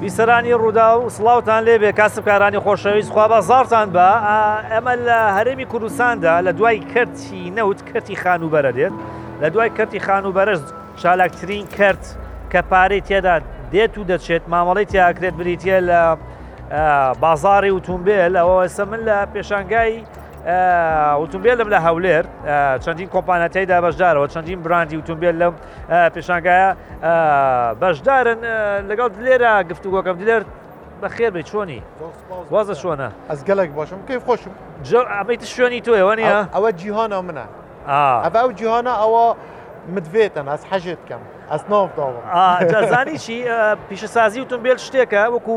بیسەرانی ڕوودا و سڵاوان لێبێ کاسبکارانی خۆشەویست خوا بەزارتان بە ئەمە لە هەرێمی کوردستاندا لە دوای کەرتی نەوت کەرتی خانوبەرە دێت لە دوای کەرتی خانوبەرز چالاکترین کەرت کە پارەی تێدا دێت و دەچێت مامەڵی تیاکرێت بریتە لە بازاری وتونبێل ئەوە ئێستا من لە پێشانگای ئوتومبیلم لە هەولێر چەندین کۆمپانیا تێدا بەشدارەوە چەندین براندی ئوتومبیل لەم پێشانگایە بەشدارن لەگەڵ لێرە گفتوگۆکەم دلێر بەخێر بێ چۆنی وازە چۆنە ئەس گەلێک باشم کەی خۆشم ئەمەی شوێنی تۆیەوە نیە ئەوە جیهانە منە ئەبا ئەو جیهانە ئەوە مدوێتن ئەس حەژێت کەم ئەس ناوبداوە جازانی چی پیشەسازی وتم بێت شتێکە وەکو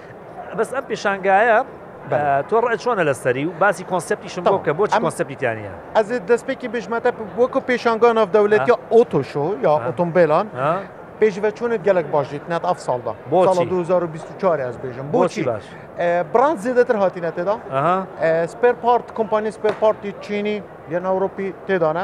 بەس ئەم پیشانگایە تۆ ڕێ چۆنە لەسەری و باسی کۆنسپتیشم بۆ کە بۆچ کۆنسپتیانە ئەز دەستپێکی بژمەتە وەکو پێشانگان ناو دەولێتی ئۆتۆشۆ یا ئۆتۆمبیلان پێشڤە چونت گەلک باشیت نات ئەف ساڵدا بۆ 2024 ئەس بێژم بۆچی باش بران زیدەتر هاتیینە تێدا سپێر پارت کۆمپانی سپێر پارتی چینی یان ئەوروپی تێدانە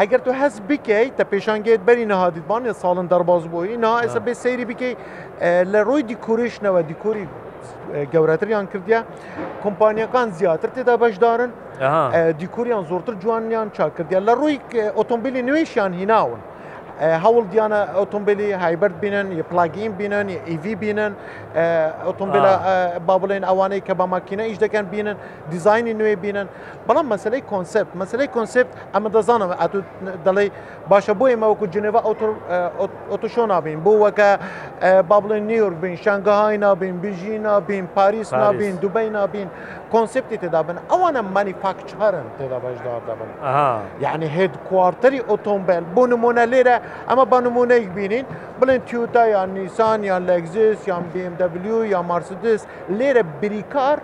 ئەگەر تۆ هەست بکەی تە پێشانگەێت بەری نەهادیت بانێ ساڵن دەڕباز بۆی نا ئێستا بێ سەیری بکەی لە ڕۆی دیکۆریشنەوە دیکۆری گەورەتریان کردیا کۆمپانیەکان زیاتر تێدا بەشدارن دیکوریان زۆرتر جوانیان چاکردیان لە ڕووی ئۆتۆمبیلی نوێشیان هیناون. هەوڵ دیانە ئۆتۆمبیلی هایبرد بینن یە پلاگین بینن ئیڤ بینن ئۆتۆمبیل با بڵێن ئەوانەی کە بە ماکینە ئیش دەکەن بینن دیزاینی نوێ بینن بەڵام مەسلەی کۆنسپت مەسلەی کۆنسپت ئەمە دەزانم ئەتو دەڵی باشە بۆ ئێمە وەکو جنێوە ئۆتوشۆ نابین بۆ وەکە با بڵێن نیویورک بین شنگهای نابین بژی نابین پاریس نابین دوبی نابین کۆنسپتی تێدا بن ئەوانە مانی پاکچارن تێدا بەشدار دەبن یعنی هێد کوارتەری ئۆتۆمبیل بۆ نمونە لێرە ئەمە بە نمونەیەک بینین بڵێن تیوتا یان نیسان یان لەگزیس یان BMW یا مارسدس لێرە بریکار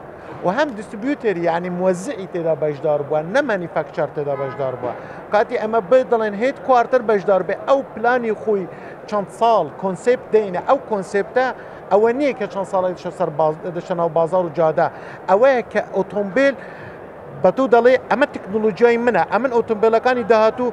و هەم دیستبیوتێری یانی موەزعی تێدا بەشدار بووە نە مەنیفەکچەر تێدا بەشدار بووە کاتی ئەمە بێ دەڵێن هێت کوارتەر بەشدار بێ ئەو پلانی خۆی چەند ساڵ کۆنسپت دەینە ئەو کۆنسپتە ئەوە نییە کە چەند ساڵی دشە سەر دشە ناو بازار و جادا ئەوەیە کە ئۆتۆمبیل بە تۆ دەڵێ ئەمە تەکنۆلۆژیای منە ئەمن ئۆتۆمبیلەکانی داهاتوو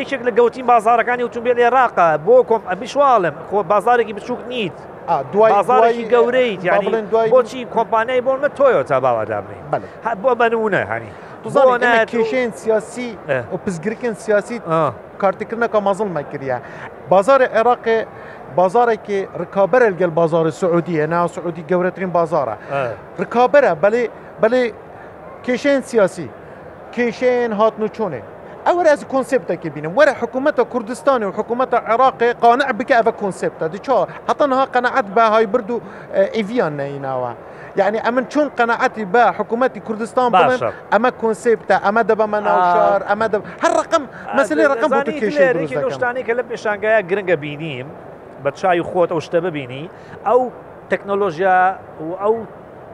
یەکێک لە گەوتین بازارەکانی ئۆتومبیل عێراقە بۆ کۆم ئەمیش واڵم خۆ بازارێکی بچووک نیت دوای گەورەی یعنی بۆچی کۆمپانیای بۆ نە تۆیۆ تا باوادابنی بۆ بەنونە هەنی کێشێن سیاسی و پزگرکن سیاسی کارتکردنەکە مەزڵ مەکرە بازاری عێراقێ بازارێکی ڕکابەرە گەل بازاری سعودیە ناو سعودی گەورەترین بازارە ڕکابەرە بەێ بەێ کێشێن سیاسی کێشەیەن هاتن و چۆنێ ئەوە ئەز کۆنسپتەکە بینم وەرە حکوومەتە کوردستانی و حکوومەتە عێراقی قانع بکە ئەە کۆنسپتە دچۆ حتەنها قەنەعەت بە های برد و ئیڤیان نەیناوە یعنی ئەمن چون قەنەعەتی بە حکوومەتی کوردستان باشە ئەمە کۆنسپتە ئەمە دەبە مەناوشار ئەمە هەر ڕقم مەسلی ڕقم بۆ کێشێکی شتانی کە لە پێشانگایە گرنگە بینیم بە چاوی خۆت ئەو شتە ببینی ئەو تەکنۆلۆژیا و ئەو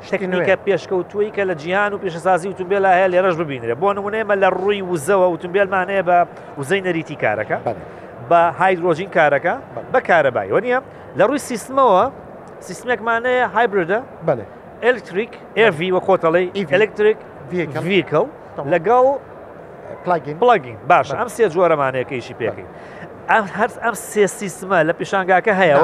شتێکی نوێ. تەکنیکە پێشکەوتووەی کە لە جیهان و پیشەسازی ئوتومبیلا هەیە لێرەش ببینرێت بۆ نمونە ئێمە لە ڕووی وزەوە ئوتومبیلمان هەیە بە وزەی نەریتی کارەکە بەڵێ. بە هایدرۆجین کارەکە بە کارەبایی وە نییە لە ڕووی سیستمەوە سیستمێکمان هەیە هایبردە بەڵێ ئەلکتریک ئێڤ وە کۆتەڵی EV. ئەلکتریک Vehicle. ڤیکڵ تەواو. لەگەڵ پلاگین بڵگین باش ئەم سێ جۆرەمانەیەکەیشی پێکەین هەر ئەم سێ سیستمە لە پیشانگاکە هەیە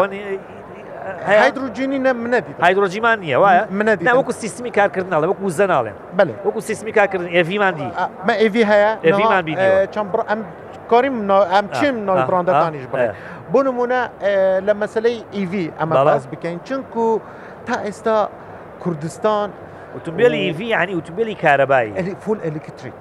هایدروجینی نەبی هایدروجیمان نییە وایە منە وەکو سیستمی کارکردنا لە وەکو زە ناڵێن بەێ وەکو سیستمی کارکردن ئێڤیمان دی مە ئێڤی هەیە ئێڤیمان بی چەند بڕ ئەم کاریم ئەم چیم ناو بڕاندەکانیش بڵێ بۆ نمونە لە مەسلەی ئیڤی ئەمە باز بکەین چونکو تا ئێستا کوردستان ئۆتومبیلی ئیڤی ینی ئۆتومبیلی کارەبایی فول ئەلیکتریک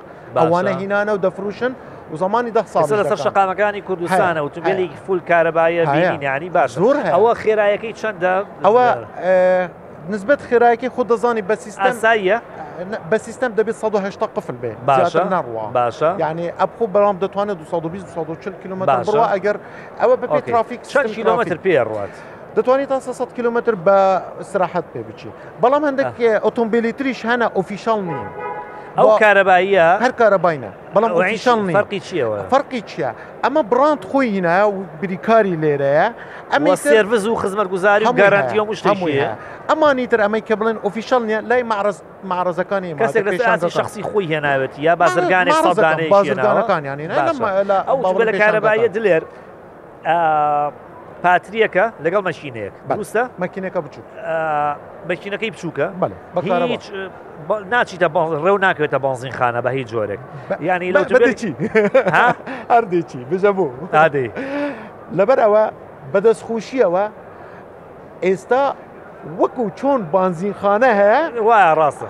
ئەوانە هینانە و دەفروشن و زمانی دە ساڵ لەسەر شقامەکانی کوردستانە و توگەلی فول کارەبایە بینیانی باش زۆر ئەوە خێرایەکەی چەندە ئەوە نسبەت خێراکی خود دەزانی بە سیستم سایە بە سیستم دەبێت 1970 قفل بێ باشە نڕوا باشە یعنی ئەبخۆ بەڵام دەتوانێت 220 کیلومتر ئەگەر ئەوە بە ترافیک چەند کیلومتر پێ ڕات دەتوانانی تا سە کیلومتر بە سراحەت پێ بچی بەڵام هەندێک ئۆتۆمبیلی تریش هەنا ئۆفیشال نییە ئەو کارەباییە هەر کارەباینە بەڵام ئۆفیشال نیە فەرقی چیەوە فەرقی چیە ئەمە بڕاند خۆی هینا و بریکاری لێرەیە ئەمە سێرڤز و خزمەت گوزاری گەرانتی و مشتیە ئەمانی تر ئەمەی کە بڵێن ئۆفیشال نیە لای معرز معرزەکانی کەسێک لە شخصی خۆی هێناوێت یا بازرگانی بازرگانەکانیان ئەو کارەبایە دلێر پاتریەکە لەگەڵ مەشینەیەک بەستە مەکینەکە بچوو مەشینەکەی بچووکە ناچیتە باڵ ڕێو ناکەێتە بازین خانە بە هیچ جۆرێک ینی لە هەردێکی بژە بوو دادی لەبەر ئەوە بەدەست خوشیەوە ئێستا وەکو چۆن بانزین خانە هەیە وایە ڕاستە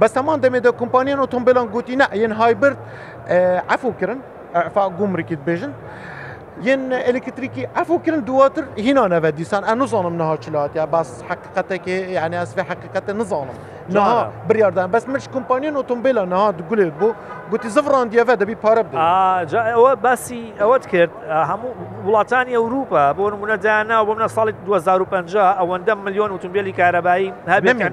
بەس هەمان دەمێ دە کۆمپانیان ئۆتۆمبیلان گوتی نە یەن هایبرد عفو کرن عفا گومرکیت بێژن یەن ئەلکتریکی عفو کرن دواتر هینانەوە دیسان ئە نزانم نها چلاتیا باس حقیقەتێکی یعنی ئەسفێ حقیقەتە نزانم نها بریاردان بەس مش کۆمپانیان ئۆتۆمبیلە نها گولێت بۆ گوتی زفڕاندیەوە دەبی پارە ئەوە باسی ئەوەت کرد هەموو وڵاتانی ئەوروپا بۆ نمونە دایان ناو بۆ منە ساڵی 2050 ئەوەندە ملیۆن ئۆتۆمبیلی کارەبایی هەبێت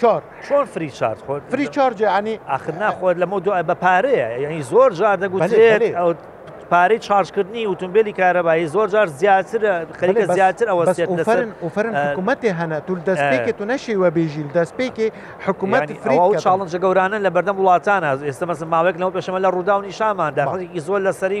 چۆن چۆن فری چارت خۆ فری چارج ینی ئاخر ناخۆت لەمە دو بە پارەیە یعنی زۆر جار دەگوت پارەی چارجکردنی ئوتومبیلی کارەبایی زۆر جار زیاترە خەریکە زیاتر ئەوە سێتفرن وفرن حکوومەتێ هەنا تول دەستپێکێت و نەشیوە بێژیل دەستپێکی حکوومەت چاڵنجە گەورانە لە بەردەم وڵاتانە ئێستا مەسم ماوەێک لەەوە پێشمە لە ڕوودا و نیشاماندا خەڵێکی زۆر لەسەری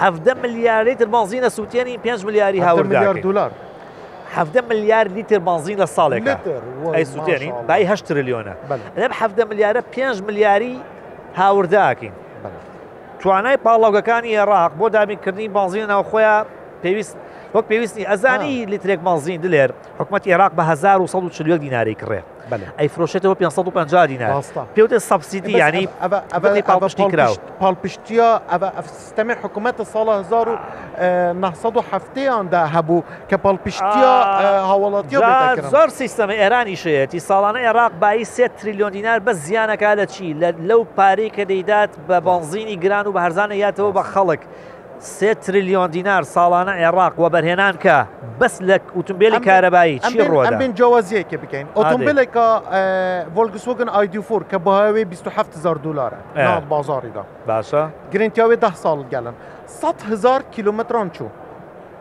حەڤدە ملیار لیتر بەنزینە سووتێنی پێنج ملیاری هەفتە هاوردە ملیار دەکەین. دلار حەڤدە ملیار لیتر بەنزین لە ساڵێکە لتر وای، ئەی سووتێنی ماشاءاللە. بای هەشت ترلیۆنە بەلێ. لەم حەڤدە ملیارە پێنج ملیاری هاوردە ئەکەین بەلێ. توانای پاڵاوگەکانی ئێڕاق بۆ دابینکردنی بەنزینە ناوخۆیان پێویست وەک پێویست نییە ئەزانی لیترێک بەنزین دلێر حکومەتی ئێراق بە هەزار و سەد و چل و یەک دیناری کڕێ ئەیفرۆشێتەوە پێنج سەد و پەنجا دینار پێوتێ سەبسیدی یعنی ئەبەی پاڵپشتی کراوە پاڵپشتیا ئەبە ئەفسیستەمی حکوومەتە ساڵە 1970یاندا هەبوو کە پاڵپشتیا هاوڵاتی زۆر سیستەمی ئێرانی شێتی ساڵانە عێراق بایی سێ تریلیۆن دینار بە زیانەکە لە چی لەو پارەی کە دەیدات بە بەنزینی گران و بە هەرزانە یاتەوە بە خەڵک سێ ترلیۆن دینار ساڵانە عێڕاق وەبەرهێنان کە بەس لە ئوتومبیلی کارەبایی چی ڕۆدا ئەم بێن جیاوازیەکە بکەین ئۆتۆمبیلێکە ڤۆلگسوگن ئایدیفۆر کە بەهاوێ 270هزار دلارە ناو بازاڕیدا باشە گرنتیاوێ ده ساڵ گەلن 100هزار کیلومتران چوو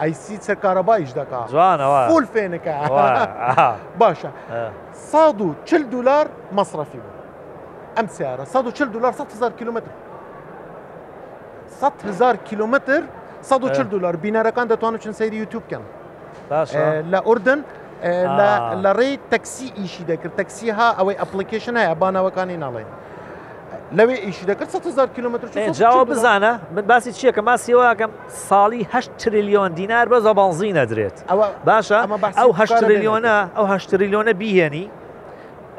ئەی سی چە کارەبایش دەکا جوان فول فێنکە باشە ساد و چل دلار مەصرفی بوو ئەم سیارە 140 دلار 100 هزار کیلومتر 100 هزار کیلومتر 140 دلار بینەرەکان دەتوانن چون سەیری یوتوب بکەن لە ئوردن لە ڕێی تەکسی ئیشی دەکرد تەکسی ها ئەوەی ئەپلیکیشن هەیە بانەوەکانی ناڵێن لەوێ ئیشی دەکرد 100 هزار کیلومتر جاوە بزانە من باسی چییە کە ماسیەوەکەم ساڵی هەشت تریلیۆن دینار بەس بە بەنزین ئەدرێت باشە ئەو هەشت تریلیۆنە ئەو هەشت تریلیۆنە بیهێنی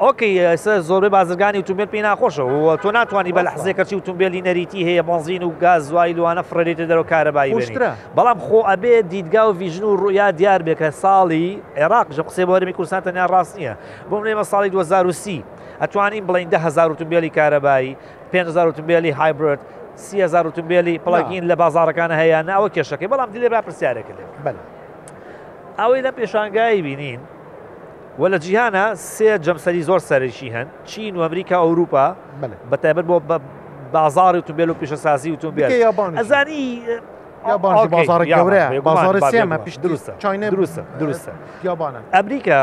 ئۆکی ئێستا زۆربەی بازرگانی ئۆتومبیل پێی ناخۆشە و تۆ ناتوانانی بە لە حزێک کەچی ئۆتومبیلی نەریتی هەیە بەنزین و گاز زوای لوانە فڕێتە دەرەوە کارەبایی بێنی بەڵام خۆ ئەبێ دیدگا و ڤیژن و ڕویا دیار بێکە ساڵی عێراق ژە قسەی بۆرەمی کوردستان تەنیا ڕاست نییە بۆم لێمە ساڵی 2030 ئەتوانین بڵین دە هزار ئۆتومبیلی کارەبایی پێنج هەزار ئۆتۆمبێلی هایبرد سی هەزار ئۆتۆمبێلی پڵگین لە بازارەکانە هەیە ناوە کێشەکەی بەڵام دیلێ با پرسیارێکە لێ بەل ئەوەی لە پێشانگایی بینین و لە جیهانە سێ جەمسەری زۆر سەرشی هەن چین و ئەمریکا ئەوروپا بە تایبەت بۆ بازاری و توبێل و پیشەسازی و توبێل ئەزانی بازارە گەورە بازارە سێمە پیش دروستە چینە دروستە دروستە یابانە ئەمریکا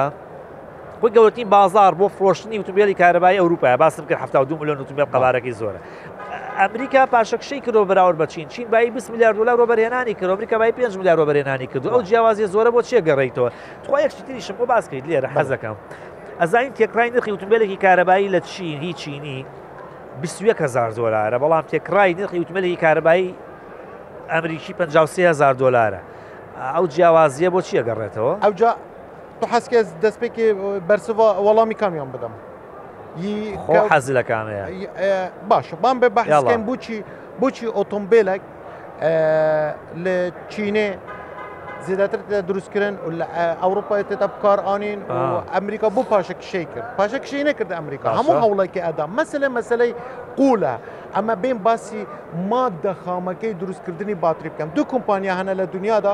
خۆی گەورەترین بازار بۆ فرۆشتنی وتوبێلی کارەبای ئەوروپای باستم کرد هەفتا دو ملیۆن وتوبێل قەبارەکەی زۆرە ئەمریکا پاشەکشەی کردۆ بەراورد بە چین چین بای 20 میلیارد دلار وەبەرهێنانی کرد ئەمریکا بای 5 میلیارد وەبەرهێنانی کرد ئەو جیاوازی زۆرە بۆ چێ گەڕیتەوە تخوا یەکشتی تریشم بۆ باس کرد لێرە حەزەکەم ئەزانین تێکڕای نرخی وتوبێلێکی کارەبایی لە چین هی چینی 21هزار دلارە بەڵام تێکڕای نرخی وتمەلێکی کارەبایی ئەمریکی 5هزار دلارە ئەو جیاوازیە بۆ چیە گەڕێتەوە ئەوجا تۆ حەز کە دەستپێکی بەرسڤە وەڵامی کامیان بدەم خۆ حەز لە کامەیە باشە بام بێ بەحڵێن بچی بچی ئۆتۆمبیلێک لە چینێ زیاتر دروستکردن و لە ئەوروپای تێتا بکار ئاین و ئەمریکا بۆ پاشە کشەی کرد پاشە کشی نەکرد ئەمریکا هەموو هەوڵێکی ئەدا مەسلە مەسلەی قوولە ئەمە بێن باسی مادە خامەکەی دروستکردنی باتری بکەم دوو کۆمپانیا هەنە لە دنیادا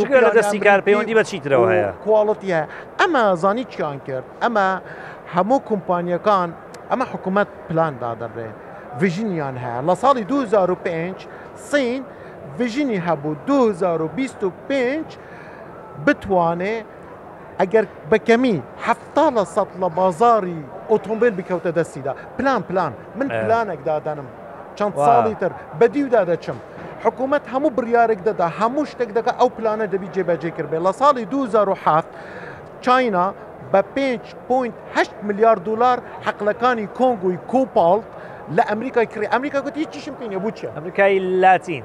جگە لە دەستی کار پەیوەندی بە چیترەوە هەیە کواڵەتی هەیە ئەمە زانی چیان کرد ئەمە هەموو کومپانیەکان ئەمە حکوومەت پلان دادەبێت ڤژنیان هەیە لە ساڵی 2005 سین ڤژنی هەبوو 2025 بتوانێ ئەگەر بە کەمی حەفتا لە سەد لە بازاڕی ئۆتۆمبیل بکەوتە دەستیدا پلان پلان من پلانێک دادەنم چەند ساڵی تر بەدیودا دەچم حکوومەت هەموو بڕیارێک دەدا هەموو شتێک دەکە ئەو پلانە دەبی جێبەجێ کرد بێ لە ساڵی 2007 چاینا بە 5.8 میلیارد دلار حەقلەکانی کۆنگوی کوپاڵ لە ئەمریکای کڕی ئەمریکا گوتی چیشم پێ بچە ئەمریکای لاتین.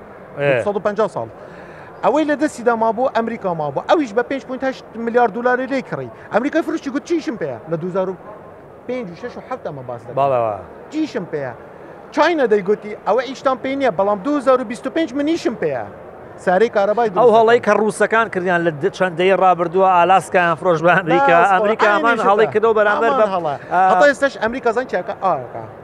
150 ساڵ ئەوەی لە دەستی دامابوو ئەمریکا مابوو ئەویش بە 5.8 میلیارد دلاری لی کڕی ئەمریکای فرشتی گوت چیشم پێ لە 2005 ئەمە باس باڵەوە چیشم پێ چینە دەیگوتی ئەوە ئیشتان پێ نییە بەڵام 2025 منیشم پێ سارەی کارەبای ئەو هەڵی کە ڕووسەکان کردیان لە چەند دەی ڕابردووە ئالاسکایان فرۆش بە ئەمریکا ئەمریکامان هەڵی کردەوە بەرامبەر بە هەڵە ئێستش ئەمریکا زان چاکە ئاکە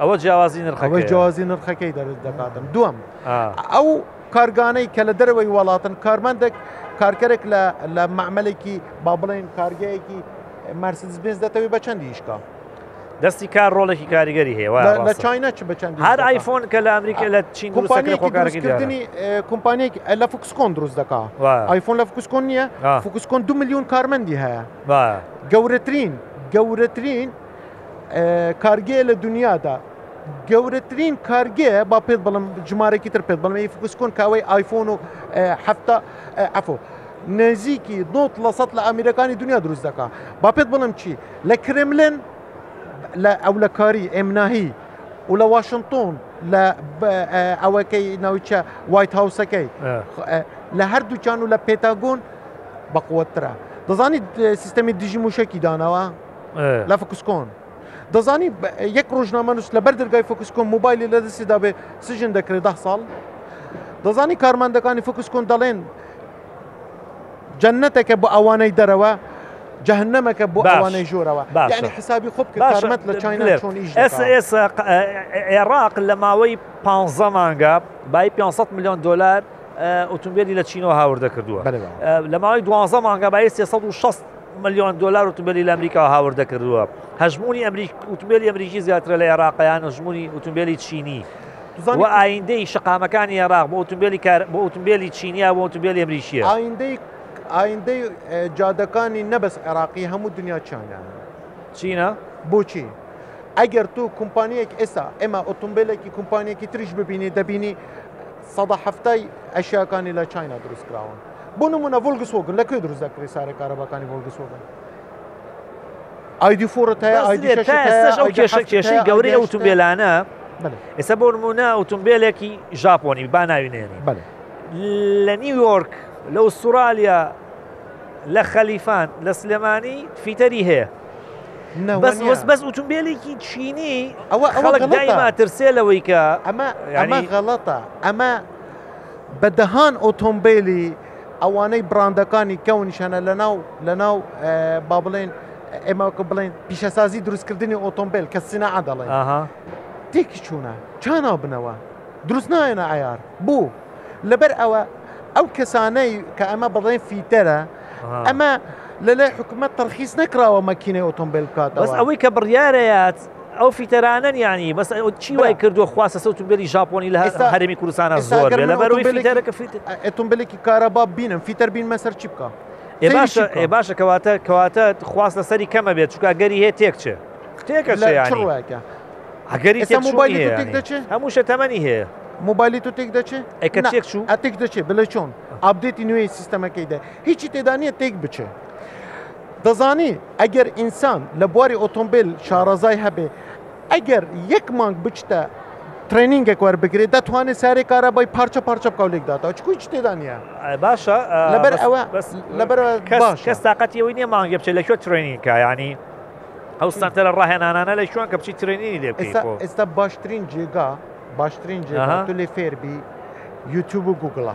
ئەوە جیاوازی نرخەکە ئەوە جیاوازی نرخەکەی دەرز دەکاتن دوم ئەو کارگانەی کە لە دەرەوەی وڵاتن کارمەندێک کارکەرێک لە معملێکی با بڵێن کارگەیەکی مەرسز بێز دەتەوێت بە چەندی یشکا دەستی کار ڕۆڵێکی کاریگەری هەیە لە چینە چ بچەند هەر آیفۆن کە لە ئەمریکا لە چین کۆکارکردنی کۆمپانیێک لە فکسکۆن دروست دەکا آیفۆن لە فکسکۆن نییە فکسکۆن دو میلیون کارمەندی هەیە گەورەترین گەورەترین کارگەیە لە دنیادا گەورەترین کارگەیە با پێت بڵم ژمارەێکی تر پێت بڵم فکوسکۆن کاوەی ئایفۆن و هەفتە ئەفۆ نزیکی دۆ لە سە لە ئەمیرەکانی دنیا دروست دەکە با پێت بڵم چی لە کرملن لە ئەو لە کاری ئەمناهی و لە واشنگتۆن لە ئەوەکەی ناوچە وایت هاوسەکەی لە هەردووچان و لە پێتاگۆن بەقوترا دەزانیت سیستەمی دژی موشکی داناوە لە فکسکۆن. دەزانی یەک ڕۆژنامەنووس لە بەر دەرگای فکسکۆن موبایلی لە دەستی دابێ سجن دەکرێت ده ساڵ دەزانی کارماندەکانی فکسکۆن دەڵێن جەنەتەکە بۆ ئەوانەی دەرەوە جەهنەمەکە بۆ ئەوانەی ژۆرەوە باشە حسابی خۆ بکەمەت لە چاینە چۆن عێراق لە ماوەی پ مانگە بای 500 میلیۆن دلار ئۆتومبیلی لە چینەوە هاوردە کردووە لە ماوەی دوازە مانگە بای 360 ملیۆن دۆلار ئوتومبیلی لە ئەمریکاوە هاوردە کردووە هەژمونی ئەمریک ئوتومبیلی ئەمریکی زیاترە لە عێراق یان هەژمونی ئوتومبیلی چینی و ئایندەی شقامەکانی عێراق بۆ ئوتومبیلی کار بۆ ئوتومبیلی چینیا بۆ ئوتومبیلی ئەمریکیە ئایندەی ئایندەی جادەکانی نەبەس عێراقی هەموو دنیا چیانیان چینە بۆچی ئەگەر تو کومپانیەک ئێستا ئێمە ئۆتۆمبیلێکی کومپانیەکی تریش ببینی دەبینی سەدا هەفتای ئەشیاکانی لە چاینا دروستکراون بۆ نمونە ڤۆلگس وۆگن لە کوێ دروست دەکرێت سارە کارەباکانی ڤۆلگس وۆگن ئایدی فۆڕت هەیە کێشە کێشەی گەورەی ئەوتومبیلانە ئێستا بۆ نمونە ئۆتومبیلێکی ژاپۆنی با ناوینێنی لە نیویۆرک لە ئوسترالیا لە خەلیفان لە سلێمانی فیتەری هەیە بەس وەس بەس ئوتومبیلێکی چینی ئەوە ئەوە دایما ترسێ لەوەی کە ئەمە ئەمە غەڵەتە ئەمە بە دەهان ئۆتۆمبێلی ئەوانەی بڕاندەکانی کەونیش هەنە لەناو لەناو با بڵێن ئێمەکە بڵێن پیشەسازی دروستکردنی ئۆتۆمبیل کە سینەعە دەڵێن تێکی چوونە چاناو بنەوە دروست نایەنە ئایار بوو لەبەر ئەوە ئەو کەسانەی کە ئەمە بڵێن فیتەرە ئەمە لە لای حکومت تەرخیز نەکراوە مەکینەی ئۆتۆمبیل بکات بەس ئەوەی کە بڕیارەیە ئەو فیتەرانەن یانی بەس چی وای کردو خواستە سەوت بێری ژاپۆنی لە هەرمی کوردستانە زۆر ئەتومبلێکی کارەبا بینم فیتەر بینمە سەر چی بکە باشە باشە کەواتە کەواتە خواست لە سەری کەمە بێت چکە گەری هەیە تێک چێ تێکە ئەگەری هەموو شە تەمەنی هەیە موبایلی تو تێک دەچێت ئەکە تێک چوو ئەتێک دەچێت بلە چۆن ئابدێتی نوێی سیستەمەکەیدا هیچی تێدانە تێک بچێت دەزانی ئەگەر ئینسان لە بواری ئۆتۆمبێل شارەزای هەبێ ئەگەر یەک مانگ بچتە ترێنینگێک وەربگرێ دەتوانێ سارێ کارەبای پارچە پارچە بکاو لێک داتا چکوی چ تێدا نیە باشە لەبەر ئەوە لەبەر کەس تااقەتی ئەوی نیە مانگێ بچێت لە شوێ ترێنینکە ینی ئەو سەنتەرە ڕاهێنانانە لە شوێن کە بچی ترێنینی لێ ئێستا باشترین جێگا باشترین جێگا تو لێ فێربی یوتوب و گوگڵە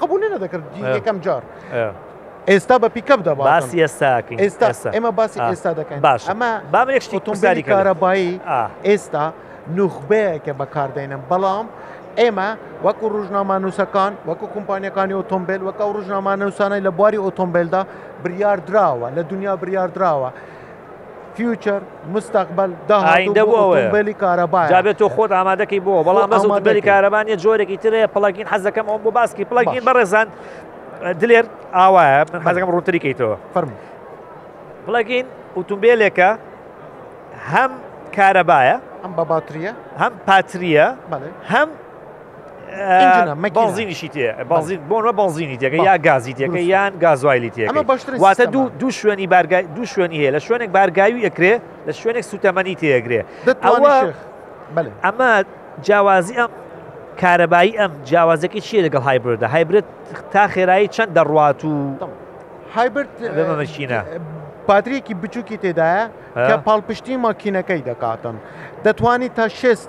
قبولی نەدەکرد یەکەم جار ئێستا بە پیکەپ دەبات باسی ئێستاکەین ئێستا ئێمە باسی ئێستا دەکەین باش ئەمە بابێکشتی تۆمزاری کارەبایی ئێستا نوخبەیەکە بەکاردێنم بەڵام ئێمە وەکو ڕژنامانووسەکان وەکو کۆمپانیەکانی ئۆتۆمبیل وەکە ڕژنامانووسانەی لە بواری ئۆتۆمبیلدا بریاردراوە لە دنیا بریاردراوە فیوچەر، مستەقبەل، ئایندە بۆ ئەوتۆمبێلی کارەبایە. جا بێت تۆ خۆت ئامادەکەی بۆ، بەڵام بەس ئۆتۆمبێلی کارەبا نیە، جۆرێکی ترەیە پڵەگین حەز دەکەم ئەوم بۆ باس کەی. پڵەگین بەڕێزان دلێر ئاوایە، من حەز دەکەم ڕوونتری کەیتەوە. فەرموو. پڵەگین ئۆتۆمبێلێکە هەم کارەبایە، هەم بە باترییە، هەم پاترییە، بەڵێ هەم بازینیشی تێ بازین بۆنە بازینی تێگە یا گازی تێگە یان گازوایلی تێگە واتە دوو شوێنی بارگای دوو شوێنی هەیە لە شوێنێک بارگاوی ئەکرێ لە شوێنێک سوتەمەنی تێگرێ ئەمە جیاوازی ئەم کارەبایی ئەم جیاوازەکە چیە لەگەڵ هایبردا هایبرێت تا خێرایی چەند دەڕوات و هایبرد بەمەشینە پادرێکی بچووکی تێدایە کە پاڵپشتی ماکینەکەی دەکاتن دەتوانانی تا شێست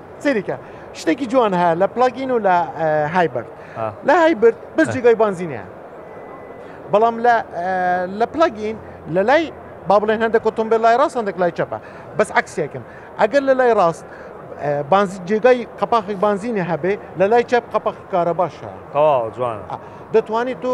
سەیریکە شتێکی جوان هەیە لە پلاگین و لە هایبرد لە هایبرد بەس جێگای بانزینە بەڵام لە پلاگین لە لای با بڵێن هەندێک ئۆتۆمبیل لای ڕاست هەندێک لای چەپە بەس عکسێکم ئەگەر لە لای ڕاست بانزی جێگای قەپاخی بانزینە هەبێ لە لای چەپ قەپەخکارە باشە جوان دەتوانیت تۆ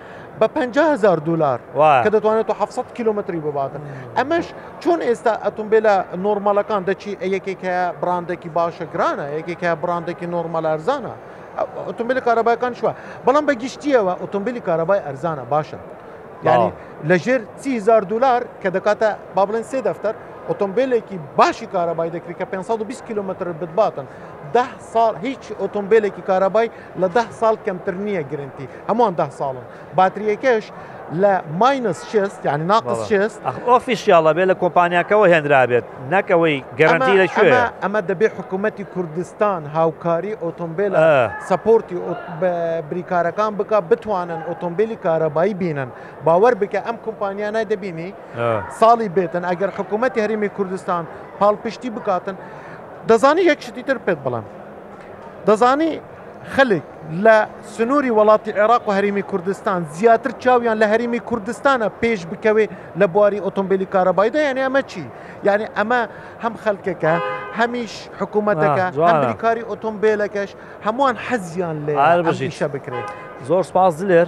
بە پەنجا هەزار دولار وایە. کە دەتوانێت تۆ حەفت سەد کیلۆمەتری بباتن ئەمەش چۆن ئێستا ئەتومبیلە نۆرمالەکان دەچی ئە یەکێک هەیە بڕاندێکی باشە گرانە یەکێک هەیە بڕاندێکی نۆرمال ئەرزانە ئە- ئۆتۆمبیلی کارەبایەکان شوە بەڵام بە گشتیەوە ئۆتۆمبیلی کارەبای ئەرزانە باشە یعنی باو. لە ژێر سی هزار دولار کە دەکاتە با بڵێن سێ دەفتەر ئۆتۆمبیلێکی باشی کارەبای دەکری کە 520 کیلۆمەترت بتباتن ده ساڵ هیچ ئۆتۆمبیلێکی کارەبای لە دە ساڵ کەمتر نییە گرنتی هەمووان دە ساڵن باتریەکەش لە ماینس شست یعنی ناقص شست ئۆفیسیاڵە بێ لە کۆمپانیاکەەوە هێنرابێت نەکەوەی گەرنتی لە شوێ ئەمە دەبێت حکوومەتتی کوردستان هاوکاری ئۆتۆمبیل سپۆرتی بریکارەکان بک بتوانن ئۆتۆمبیلی کارەبایی بینن باوەر بکە ئەم کۆمپانیا نای دەبینی ساڵی بێتن ئەگەر حکوومەتتی هەرمی کوردستان پاڵپشتی بکاتن دەزانی یەک شتی تر پێت بڵم دەزانی خەلک لە سنوری وەلاتی عێراق و هەریمی کوردستان زیاتر چاویان لە هەریمی کوردستانە پێش بکەوێ لە بواری ئۆتۆمبیلی کارەبایدا یعنی ئەمە چی یعنی ئەمە هەم خەلکەکە هەمیش حکوومەتەکە هەندری کاری ئۆتۆمبیلەکەش هەمووان حەزیان لێ بژیشە بکرێت زۆر سپاس دلێر.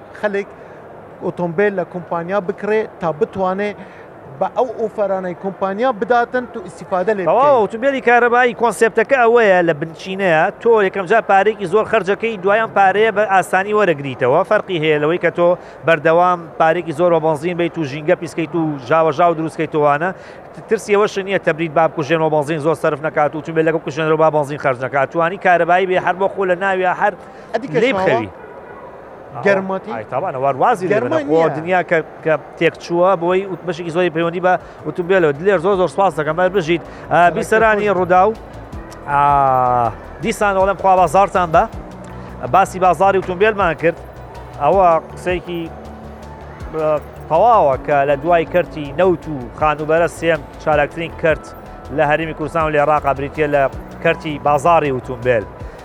خەلک ئۆتۆمبێل لە کۆمپانیا بکڕێ تا بتوانێ بە ئەو ئۆفەرانەی کۆمپانیا بداتن تو ئیسیفادە لێ بکەی. تەواو ئۆتۆمبێلی کارەبایی کۆنسێپتەکە ئەوەیە لە بنچینەیە تۆ یەکەم جار پارەیەکی زۆر خەرجەکەی دوای ئەم پارەیە بە ئاسانی وەرەگریتەوە فەرقی هەیە لەوەی کە تۆ بەردەوام پارێکی زۆر بە بەنزین بیت و ژینگە پیسکەیت و ژاوەژاو دروستکەیتەوانە ترسی ئەوەش نییە تەبریت با بکوژێنەوە بەنزین زۆر سەرف نکات و تومێلەکە بکوژێنەوە با بەنزین خەرج نکات توانی کارەبایی بێ هەر بۆ خۆ لە ناوی هەر ئەدی کە لێ بخەوی. گەرمەتی ئایتاوانەوە وازی لێمە بۆ دنیا کە کە تێکچووە بۆی وت بەشێکی زۆری پەیوەندی بە وتوبێلەوە دلێر زۆر زۆر سواز دەکەم بەر بژیت بیسەرانی ڕوودا و دیسان ئەڵم خوا بازارتان بە باسی بازاری وتومبیلمان کرد ئەوە قسەیەکی تەواوە کە لە دوای کەرتی نەوت و خانوبەرە سێم چالاکترین کرد لە هەرمی کوردستان و لێ ڕاقا بریتە لە کەرتی بازاری وتومبیل.